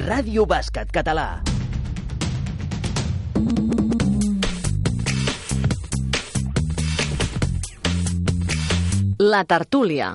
Ràdio Bàsquet Català. La tertúlia.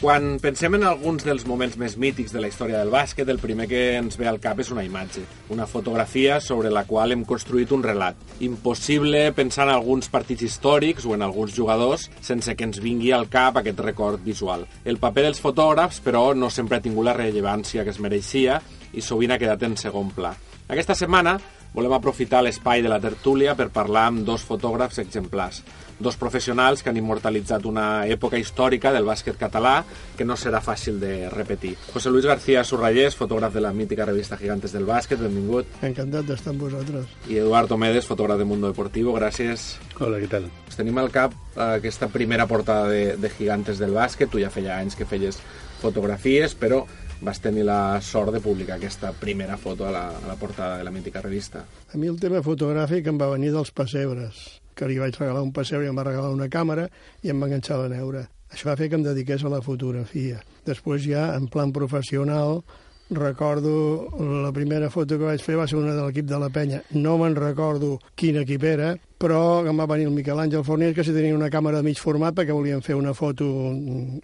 Quan pensem en alguns dels moments més mítics de la història del bàsquet, el primer que ens ve al cap és una imatge, una fotografia sobre la qual hem construït un relat. Impossible pensar en alguns partits històrics o en alguns jugadors sense que ens vingui al cap aquest record visual. El paper dels fotògrafs, però, no sempre ha tingut la rellevància que es mereixia i sovint ha quedat en segon pla. Aquesta setmana volem aprofitar l'espai de la tertúlia per parlar amb dos fotògrafs exemplars, dos professionals que han immortalitzat una època històrica del bàsquet català que no serà fàcil de repetir. José Luis García Surrayés, fotògraf de la mítica revista Gigantes del Bàsquet, benvingut. Encantat d'estar amb vosaltres. I Eduard Omedes, fotògraf de Mundo Deportivo, gràcies. Hola, què tal? Us tenim al cap eh, aquesta primera portada de, de Gigantes del Bàsquet, tu ja feia anys que feies fotografies, però vas tenir la sort de publicar aquesta primera foto a la, a la portada de la mítica revista. A mi el tema fotogràfic em va venir dels pessebres, que li vaig regalar un pessebre i em va regalar una càmera i em va enganxar la neura. Això va fer que em dediqués a la fotografia. Després ja, en plan professional, recordo la primera foto que vaig fer va ser una de l'equip de la penya. No me'n recordo quin equip era, però em va venir el Miquel Àngel Fornés que si tenia una càmera de mig format perquè volien fer una foto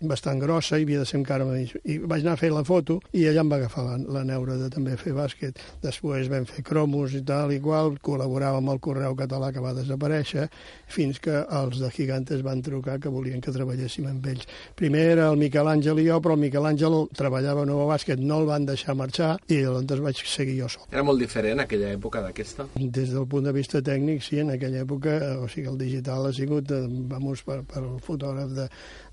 bastant grossa i havia de ser encara mig. I vaig anar a fer la foto i allà em va agafar la, la neura de també fer bàsquet. Després vam fer cromos i tal i qual, col·laborava amb el Correu Català que va desaparèixer, fins que els de Gigantes van trucar que volien que treballéssim amb ells. Primer era el Miquel Àngel i jo, però el Miquel Àngel treballava a Nova Bàsquet, no el van deixar marxar i llavors vaig seguir jo sol. Era molt diferent aquella època d'aquesta? Des del punt de vista tècnic, sí, en aquella època, o sigui, el digital ha sigut, eh, vamos, per, per el fotògraf de,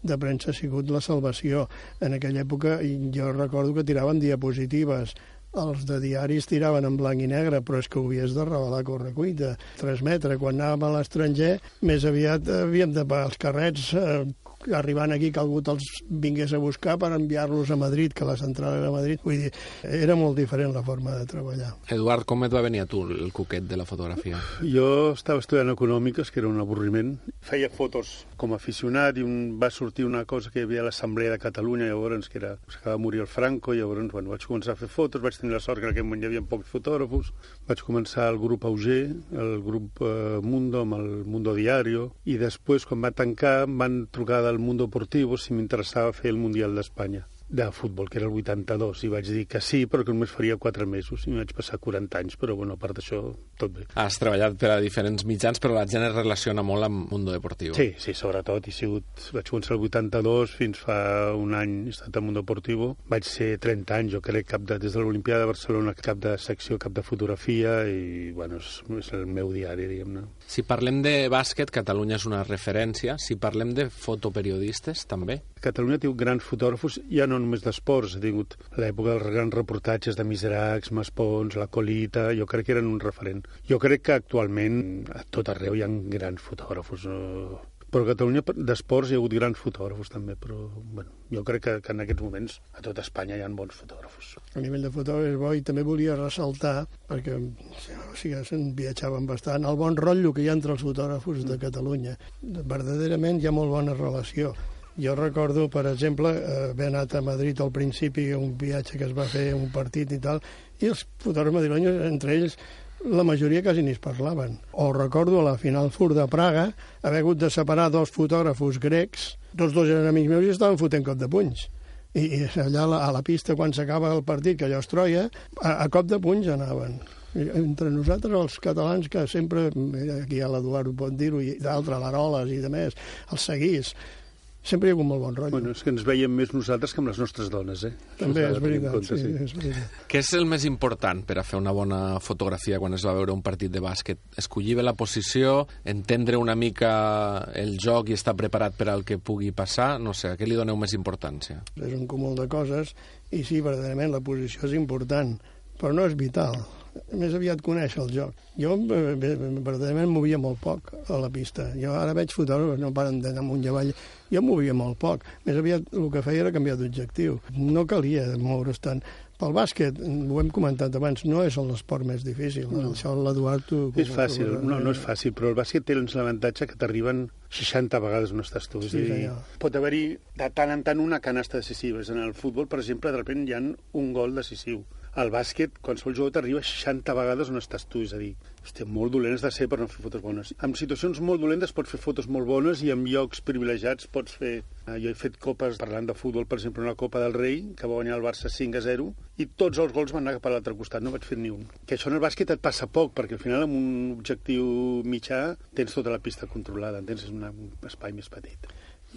de premsa ha sigut la salvació. En aquella època jo recordo que tiraven diapositives, els de diaris tiraven en blanc i negre, però és que ho havies de revelar a correcuita. Transmetre, quan anàvem a l'estranger, més aviat havíem de pagar els carrets eh, arribant aquí que algú te'ls vingués a buscar per enviar-los a Madrid, que la central era a Madrid. Vull dir, era molt diferent la forma de treballar. Eduard, com et va venir a tu el coquet de la fotografia? Jo estava estudiant econòmiques, que era un avorriment. Feia fotos com a aficionat i un, va sortir una cosa que hi havia a l'Assemblea de Catalunya, llavors, que era, s'acaba de morir el Franco, i llavors, bueno, vaig començar a fer fotos, vaig tenir la sort que en aquell moment hi havia pocs fotògrafos, vaig començar el grup Auger, el grup eh, Mundo, amb el Mundo Diario, i després, quan va tancar, em van trucar del Mundo Deportivo si m'interessava fer el Mundial d'Espanya de futbol, que era el 82, i vaig dir que sí, però que només faria 4 mesos, i vaig passar 40 anys, però bueno, a part d'això, tot bé. Has treballat per a diferents mitjans, però la gent es relaciona molt amb Mundo Deportivo. Sí, sí, sobretot, he sigut, vaig començar el 82, fins fa un any he estat a Mundo Deportivo, vaig ser 30 anys, jo crec, cap de, des de l'Olimpiada de Barcelona, cap de secció, cap de fotografia, i bueno, és, és el meu diari, diguem-ne. Si parlem de bàsquet, Catalunya és una referència. Si parlem de fotoperiodistes, també. Catalunya té grans fotògrafos, ja no només d'esports, ha tingut l'època dels grans reportatges de Miseracs, Maspons, La Colita, jo crec que eren un referent. Jo crec que actualment a tot arreu hi ha grans fotògrafos. Però a Catalunya d'esports hi ha hagut grans fotògrafos també, però bueno, jo crec que, que en aquests moments a tot Espanya hi ha bons fotògrafos. A nivell de fotògrafs bo, i també volia ressaltar, perquè o sigui, se'n viatjaven bastant, el bon rotllo que hi ha entre els fotògrafos de Catalunya. Verdaderament hi ha molt bona relació. Jo recordo, per exemple, haver anat a Madrid al principi, un viatge que es va fer, un partit i tal, i els fotògrafs madrilenys, entre ells, la majoria quasi ni es parlaven. O recordo a la final Fur de Praga haver hagut de separar dos fotògrafos grecs, tots dos eren amics meus i estaven fotent cop de punys. I, i allà a la, a la pista, quan s'acaba el partit, que allò es troia, a, a cop de punys anaven. Entre nosaltres, els catalans, que sempre, aquí a l'Eduard ho pot dir-ho, i d'altres, l'Aroles i de més, els seguís, sempre hi ha hagut molt bon rotllo. Bueno, és que ens veiem més nosaltres que amb les nostres dones, eh? També és veritat, compte, sí, és veritat. Què és el més important per a fer una bona fotografia quan es va veure un partit de bàsquet? Escollir bé la posició, entendre una mica el joc i estar preparat per al que pugui passar? No sé, a què li doneu més importància? És un cúmul de coses, i sí, verdaderament, la posició és important, però no és vital. Més aviat conèixer el joc. Jo, eh, verdaderament, movia molt poc a la pista. Jo ara veig fotògrafs, no paren d'anar amunt i avall. Jo movia molt poc. Més aviat el que feia era canviar d'objectiu. No calia moure's tant. Pel bàsquet, ho hem comentat abans, no és l'esport més difícil. No. Això l'Eduard... És fàcil, no, no és fàcil, però el bàsquet té l'avantatge que t'arriben 60 vegades on estàs tu. Sí, dir, pot haver-hi de tant en tant una canasta decisiva. En el futbol, per exemple, de repente hi ha un gol decisiu. Al bàsquet, qualsevol jugador t'arriba 60 vegades on estàs tu, és a dir, hòstia, molt dolent has de ser per no fer fotos bones. En situacions molt dolentes pots fer fotos molt bones i en llocs privilegiats pots fer... Eh, jo he fet copes, parlant de futbol, per exemple, una Copa del Rei, que va guanyar el Barça 5 a 0, i tots els gols van anar cap a l'altre costat, no vaig fer ni un. Que això en el bàsquet et passa poc, perquè al final amb un objectiu mitjà tens tota la pista controlada, una, un espai més petit.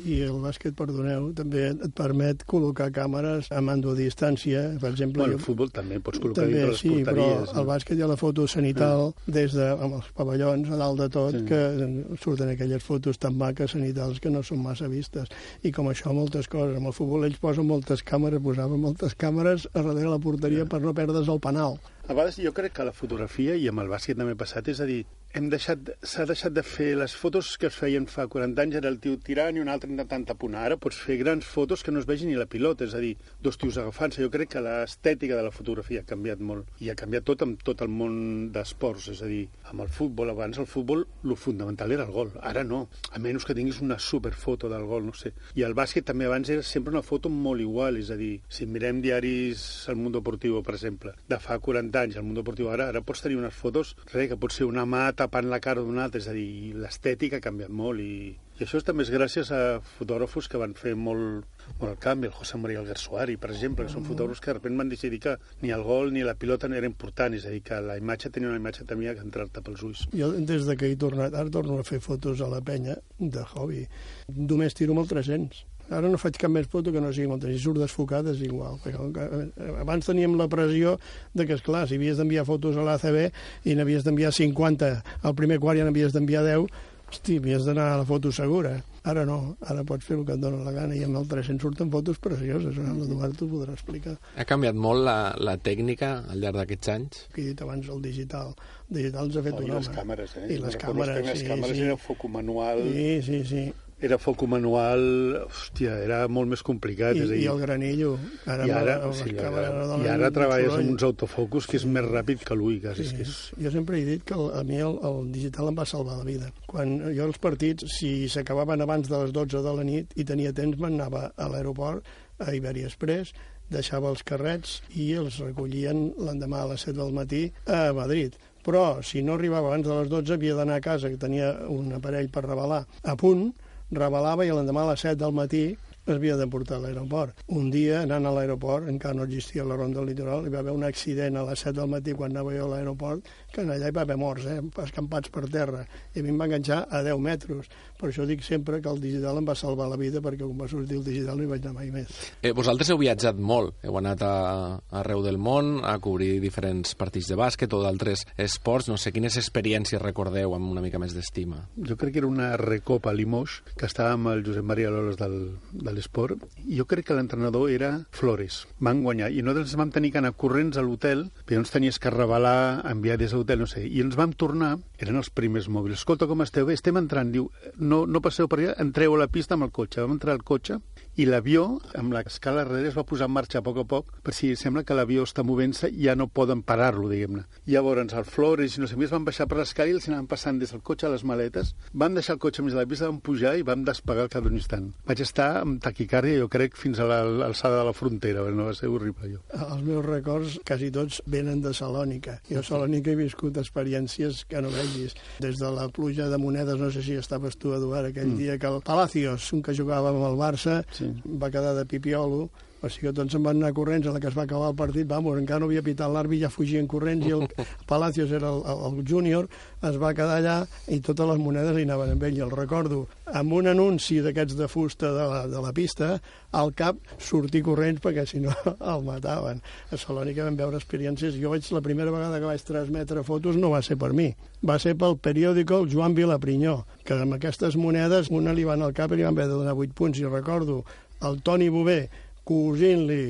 I el bàsquet, perdoneu, també et permet col·locar càmeres a mando a distància. Per exemple, Bueno, el futbol també pots col·locar també, dintre les sí, però porteries. al bàsquet hi ha la foto cenital des de, amb els pavellons a dalt de tot, Sí. que surten aquelles fotos tan maques cenitals que no són massa vistes. I com això, moltes coses. Amb el futbol ells posen moltes càmeres, posaven moltes càmeres a darrere la porteria per no perdre's el penal. A vegades jo crec que la fotografia, i amb el bàsquet també ha passat, és a dir, hem deixat, s'ha deixat de fer les fotos que es feien fa 40 anys, era el tio tirant i un altre intentant taponar. Ara pots fer grans fotos que no es vegi ni la pilota, és a dir, dos tios agafant-se. Jo crec que l'estètica de la fotografia ha canviat molt, i ha canviat tot amb tot el món d'esports, és a dir, amb el futbol, abans el futbol, lo fundamental era el gol, ara no, a menys que tinguis una superfoto del gol, no sé. I el bàsquet també abans era sempre una foto molt igual, és a dir, si mirem diaris El Mundo Deportivo, per exemple, de fa 40 anys, El Mundo Deportivo ara, ara pots tenir unes fotos, res, que pot ser una mà tapant la cara d'un altre, és a dir, l'estètica ha canviat molt i, i això també és gràcies a fotògrafos que van fer molt, molt el canvi, el José María Alguersuari, per exemple, que són fotògrafos que de sobte van decidir que ni el gol ni la pilota no era important, és a dir, que la imatge tenia una imatge també que entrar-te pels ulls. Jo, des de que he tornat, ara torno a fer fotos a la penya de hobby. Només tiro amb el 300. Ara no faig cap més foto que no sigui 300. Si surt desfocat és igual. Eh, abans teníem la pressió de que, esclar, si havies d'enviar fotos a l'ACB i n'havies d'enviar 50, al primer quart ja n'havies d'enviar 10, hosti, havies d'anar a la foto segura. Ara no, ara pots fer el que et dóna la gana i amb el 300 surten fotos precioses. Eh? L'Eduard t'ho podrà explicar. Ha canviat molt la, la tècnica al llarg d'aquests anys? Que he dit abans el digital. El digital ens ha fet Oh, un I home. les càmeres, eh? I les càmeres, les sí, càmeres sí. era foco manual, Sí, sí, sí. Era foco manual, hòstia, era molt més complicat. I, és a dir, i el granillo. Ara, i ara, sigui, càmeres ara, i ara treballes soroll. amb uns autofocus que és més ràpid que l'ull, quasi. Sí, És que és... jo sempre he dit que el, a mi el, el digital em va salvar la vida. Quan jo els partits, si s'acabaven abans de les 12 de la nit i tenia temps, m'anava a l'aeroport, a Iberia Express, deixava els carrets i els recollien l'endemà a les 7 del matí a Madrid. Però, si no arribava abans de les 12, havia d'anar a casa, que tenia un aparell per revelar a punt, revelava i l'endemà a les 7 del matí havia de portar a l'aeroport. Un dia, anant a l'aeroport, encara no existia la ronda del litoral, hi va haver un accident a les 7 del matí quan anava jo a l'aeroport, que allà hi va haver morts, eh, escampats per terra, i a mi em va enganxar a 10 metres. Per això dic sempre que el digital em va salvar la vida, perquè quan va sortir el digital no hi vaig anar mai més. Eh, vosaltres heu viatjat molt, heu anat a, a arreu del món a cobrir diferents partits de bàsquet o d'altres esports. No sé, quines experiències recordeu amb una mica més d'estima? Jo crec que era una recopa a Limoges, que estava amb el Josep Maria Lolos del, de l'esport, jo crec que l'entrenador era Flores. Van guanyar, i nosaltres vam tenir que anar corrents a l'hotel, però ens tenies que revelar, enviar des de l'hotel, no sé, i ens vam tornar, eren els primers mòbils. Escolta, com esteu? Bé, estem entrant. Diu, no, no passeu per allà, entreu a la pista amb el cotxe. Vam entrar al cotxe i l'avió, amb l'escala darrere, es va posar en marxa a poc a poc, per si sembla que l'avió està movent-se i ja no poden parar-lo, diguem-ne. Llavors, el Flores i no sé més van baixar per l'escala i els anaven passant des del cotxe a les maletes. Vam deixar el cotxe més a la pista, vam pujar i vam despegar al cap d'un instant. Vaig estar amb taquicàrdia, jo crec, fins a la- l'alçada de la frontera, no va ser horrible, allò. Els meus records, quasi tots, venen de Salònica. Jo a Salònica he viscut experiències que no vegis. Des de la pluja de monedes, no sé si estaves tu, Eduard, aquell mm. dia que el Palacios, un que jugava amb el Barça, Sí. va quedar de pipiolo, o sigui que tots se'n van anar corrents a la que es va acabar el partit, vamos, encara no havia pitat l'àrbitre, ja fugien corrents i el Palacios era el, el, el júnior, es va quedar allà i totes les monedes hi anaven amb ell. I el recordo, amb un anunci d'aquests de fusta de la, de la pista, al cap sortir corrents perquè si no el mataven. A Salònica vam veure experiències. Jo vaig, la primera vegada que vaig transmetre fotos no va ser per mi, va ser pel periòdico el Joan Vilaprinyó, que amb aquestes monedes una li van al cap i li van haver de donar 8 punts. I recordo el Toni Bové cosint-li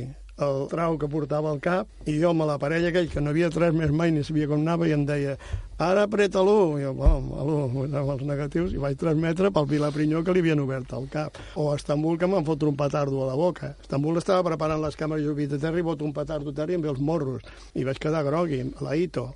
el trau que portava al cap, i jo amb la parella aquell que no havia tres més mai ni sabia com anava i em deia ara apreta-lo, i jo, bom, alò, amb els negatius, i vaig transmetre pel Pilar Prinyó que li havien obert el cap. O a Estambul que m'han fotut un petardo a la boca. A Estambul estava preparant les càmeres de terra i bot un petardo a terra i em ve els morros. I vaig quedar grogui, la Ito,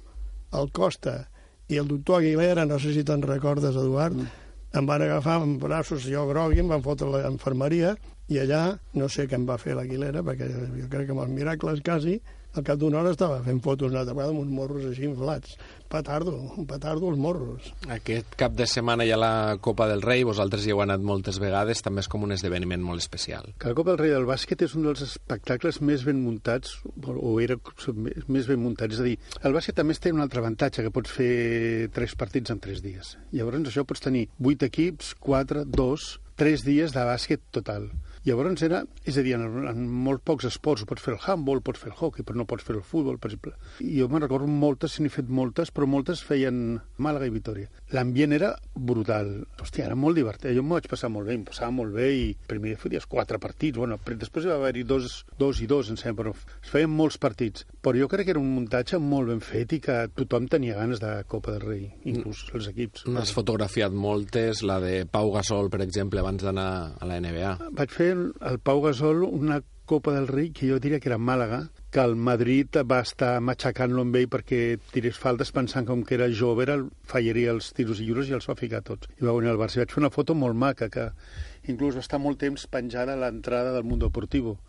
el Costa i el doctor Aguilera, no sé si te'n recordes, Eduard, mm. Em van agafar amb braços, jo grogui, em van fotre a l'infermeria i allà no sé què em va fer l'Aguilera, perquè jo crec que amb els miracles quasi al cap d'una hora estava fent fotos una altra vegada amb uns morros així inflats. Petardo, un petardo als morros. Aquest cap de setmana hi ha la Copa del Rei, vosaltres hi heu anat moltes vegades, també és com un esdeveniment molt especial. Que la Copa del Rei del bàsquet és un dels espectacles més ben muntats, o era més ben muntats, és a dir, el bàsquet també té un altre avantatge, que pots fer tres partits en tres dies. Llavors això pots tenir vuit equips, quatre, dos, tres dies de bàsquet total. Llavors era, és a dir, en, en molt pocs esports, pots fer el handball, pots fer el hockey, però no pots fer el futbol, per exemple. I jo me'n recordo moltes, n'he fet moltes, però moltes feien Màlaga i Vitoria. L'ambient era brutal. Hòstia, era molt divertit. Jo m'ho vaig passar molt bé, em passava molt bé i primer feies quatre partits, bueno, després hi va haver-hi dos, dos i dos, em sembla, però es feien molts partits. Però jo crec que era un muntatge molt ben fet i que tothom tenia ganes de Copa del Rei, inclús els equips. N'has fotografiat moltes, la de Pau Gasol, per exemple, abans d'anar a la NBA. Vaig fer el Pau Gasol una Copa del Rei que jo diria que era Màlaga, que el Madrid va estar matxacant-lo amb ell perquè tirés faltes pensant com que era jove, era, fallaria els tiros i lliures i els va ficar tots. I va venir al Barça. Vaig fer una foto molt maca que inclús va estar molt temps penjada a l'entrada del Mundo Deportivo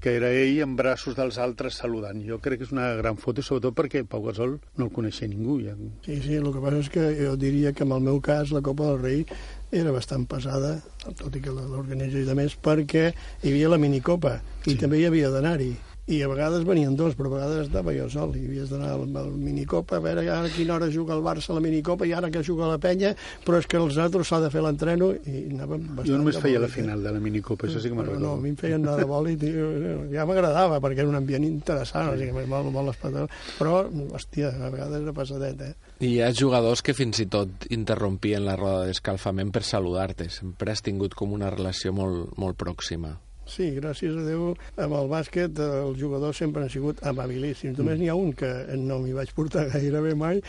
que era ell en braços dels altres saludant. Jo crec que és una gran foto, sobretot perquè Pau Gasol no el coneixia ningú. Ja. Sí, sí, el que passa és que jo diria que en el meu cas la Copa del Rei era bastant pesada, tot i que l'organització i de més, perquè hi havia la minicopa i sí. també hi havia d'anar-hi i a vegades venien dos, però a vegades estava jo sol i havies d'anar al, al minicopa a veure ara a quina hora juga el Barça a la minicopa i ara que juga la penya, però és que els altres s'ha de fer l'entreno i anàvem bastant Jo només feia la final de la minicopa, això sí que me'n recordo. No, a mi em feien anar de boli i ja m'agradava perquè era un ambient interessant, sí. o sigui, molt, molt espectacular, però, hòstia, a vegades era passadet, eh? I hi ha jugadors que fins i tot interrompien la roda d'escalfament per saludar-te. Sempre has tingut com una relació molt, molt pròxima. Sí, gràcies a Déu, amb el bàsquet els jugadors sempre han sigut amabilíssims. Només mm. n'hi ha un que no m'hi vaig portar gairebé mai,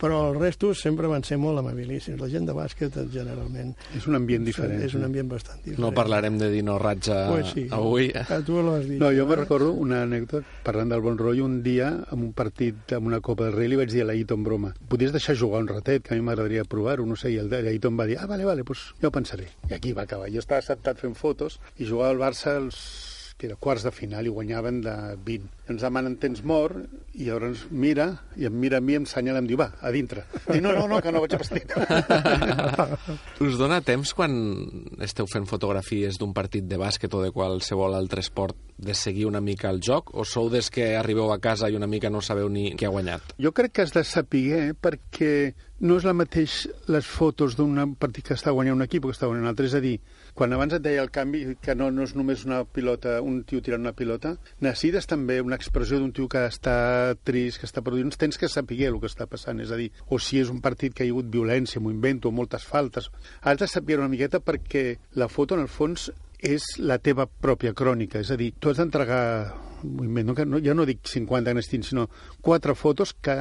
però els restos sempre van ser molt amabilíssims. La gent de bàsquet, generalment... És un ambient diferent. És un ambient bastant diferent. No parlarem de Dino Ratja pues sí. avui. A tu l'has dit. No, jo me recordo una anècdota, parlant del bon rotllo, un dia, en un partit, amb una Copa del Rei, li vaig dir a l'Aito en broma, podies deixar jugar un ratet, que a mi m'agradaria provar-ho, no sé, i l'Aito em va dir, ah, vale, vale, pues ja ho pensaré. I aquí va acabar. Jo estava acceptat fent fotos i jugava al Barça els que era quarts de final i guanyaven de 20. Ens demanen temps mort i llavors mira i em mira a mi, em senyala, em diu, va, a dintre. I no, no, no, que no vaig a vestit. Us dona temps quan esteu fent fotografies d'un partit de bàsquet o de qualsevol altre esport de seguir una mica el joc o sou des que arribeu a casa i una mica no sabeu ni qui ha guanyat? Jo crec que has de saber perquè no és la mateix les fotos d'un partit que està guanyant un equip o que està guanyant un altre. És a dir, quan abans et deia el canvi, que no, no és només una pilota, un tio tirant una pilota, necessites també una expressió d'un tio que està trist, que està produint, tens que saber el que està passant, és a dir, o si és un partit que hi ha hagut violència, m'ho invento, moltes faltes. Has de saber una miqueta perquè la foto, en el fons, és la teva pròpia crònica, és a dir, tu has d'entregar no, no, ja no dic 50 en estins, sinó quatre fotos que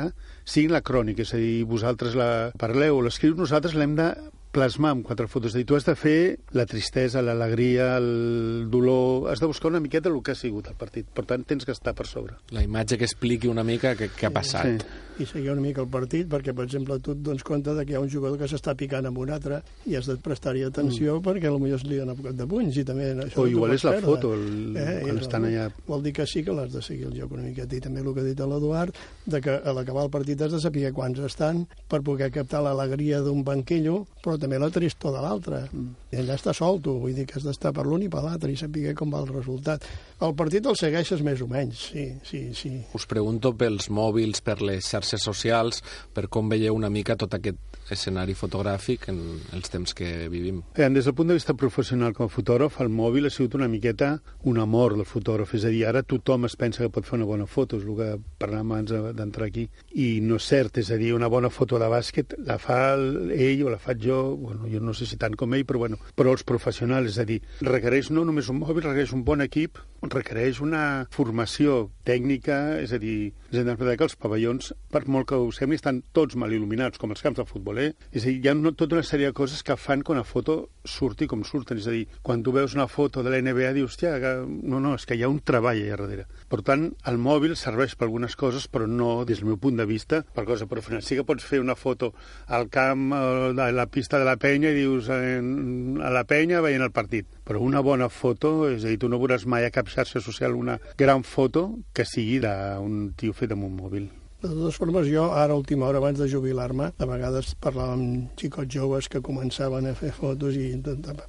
siguin la crònica, és a dir, vosaltres la parleu o l'escriu, nosaltres l'hem de plasmar amb quatre fotos. Dir, tu has de fer la tristesa, l'alegria, el dolor... Has de buscar una miqueta el que ha sigut el partit. Per tant, tens que estar per sobre. La imatge que expliqui una mica què, què ha passat. Sí i seguir una mica el partit, perquè, per exemple, tu et dones compte de que hi ha un jugador que s'està picant amb un altre i has de prestar-hi atenció mm. perquè potser li han apuntat de punys i també... Això o igual és la perdre. foto, el, eh? quan estan allà... Vol dir que sí que l'has de seguir el joc una miqueta i també el que ha dit l'Eduard, de que a l'acabar el partit has de saber quants estan per poder captar l'alegria d'un banquillo, però també la tristor de l'altre. Mm. I allà està sol, tu, vull dir que has d'estar per l'un i per l'altre i saber com va el resultat. El partit el segueixes més o menys, sí, sí, sí. Us pregunto pels mòbils, per les xarxes socials, per com veieu una mica tot aquest escenari fotogràfic en els temps que vivim. Des del punt de vista professional com a fotògraf, el mòbil ha sigut una miqueta un amor del fotògraf. És a dir, ara tothom es pensa que pot fer una bona foto, és el que parlàvem abans d'entrar aquí. I no és cert, és a dir, una bona foto de bàsquet la fa ell o la faig jo, bueno, jo no sé si tant com ell, però, bueno, però els professionals, és a dir, requereix no només un mòbil, requereix un bon equip, requereix una formació tècnica, és a dir, és a dir que els pavellons, per molt que ho sembli, estan tots mal il·luminats, com els camps de futbol, eh? És a dir, hi ha no, tota una sèrie de coses que fan que una foto surti com surten. És a dir, quan tu veus una foto de la NBA dius, hòstia, no, no, és que hi ha un treball allà darrere. Per tant, el mòbil serveix per algunes coses, però no, des del meu punt de vista, per cosa professional. Sí que pots fer una foto al camp, a la pista de la penya, i dius, a la penya veient el partit. Però una bona foto, és a dir, tu no veuràs mai a cap xarxa social una gran foto que sigui d'un tio fet amb un mòbil. De totes formes, jo ara, última hora, abans de jubilar-me, a vegades parlava amb xicots joves que començaven a fer fotos i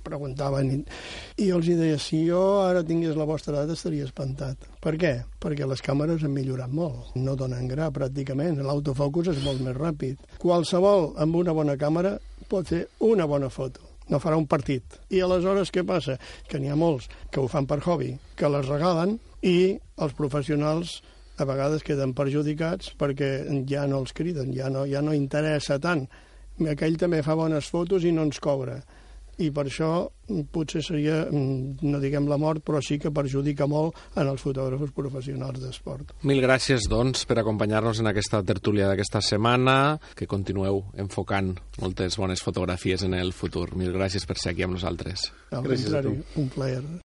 preguntaven i, i els hi deia, si jo ara tingués la vostra edat estaria espantat. Per què? Perquè les càmeres han millorat molt. No donen gra, pràcticament. L'autofocus és molt més ràpid. Qualsevol amb una bona càmera pot fer una bona foto no farà un partit. I aleshores què passa? Que n'hi ha molts que ho fan per hobby, que les regalen i els professionals a vegades queden perjudicats perquè ja no els criden, ja no, ja no interessa tant. Aquell també fa bones fotos i no ens cobra. I per això potser seria, no diguem la mort, però sí que perjudica molt en els fotògrafos professionals d'esport. Mil gràcies, doncs, per acompanyar-nos en aquesta tertúlia d'aquesta setmana, que continueu enfocant moltes bones fotografies en el futur. Mil gràcies per ser aquí amb nosaltres. Al contrari, un plaer.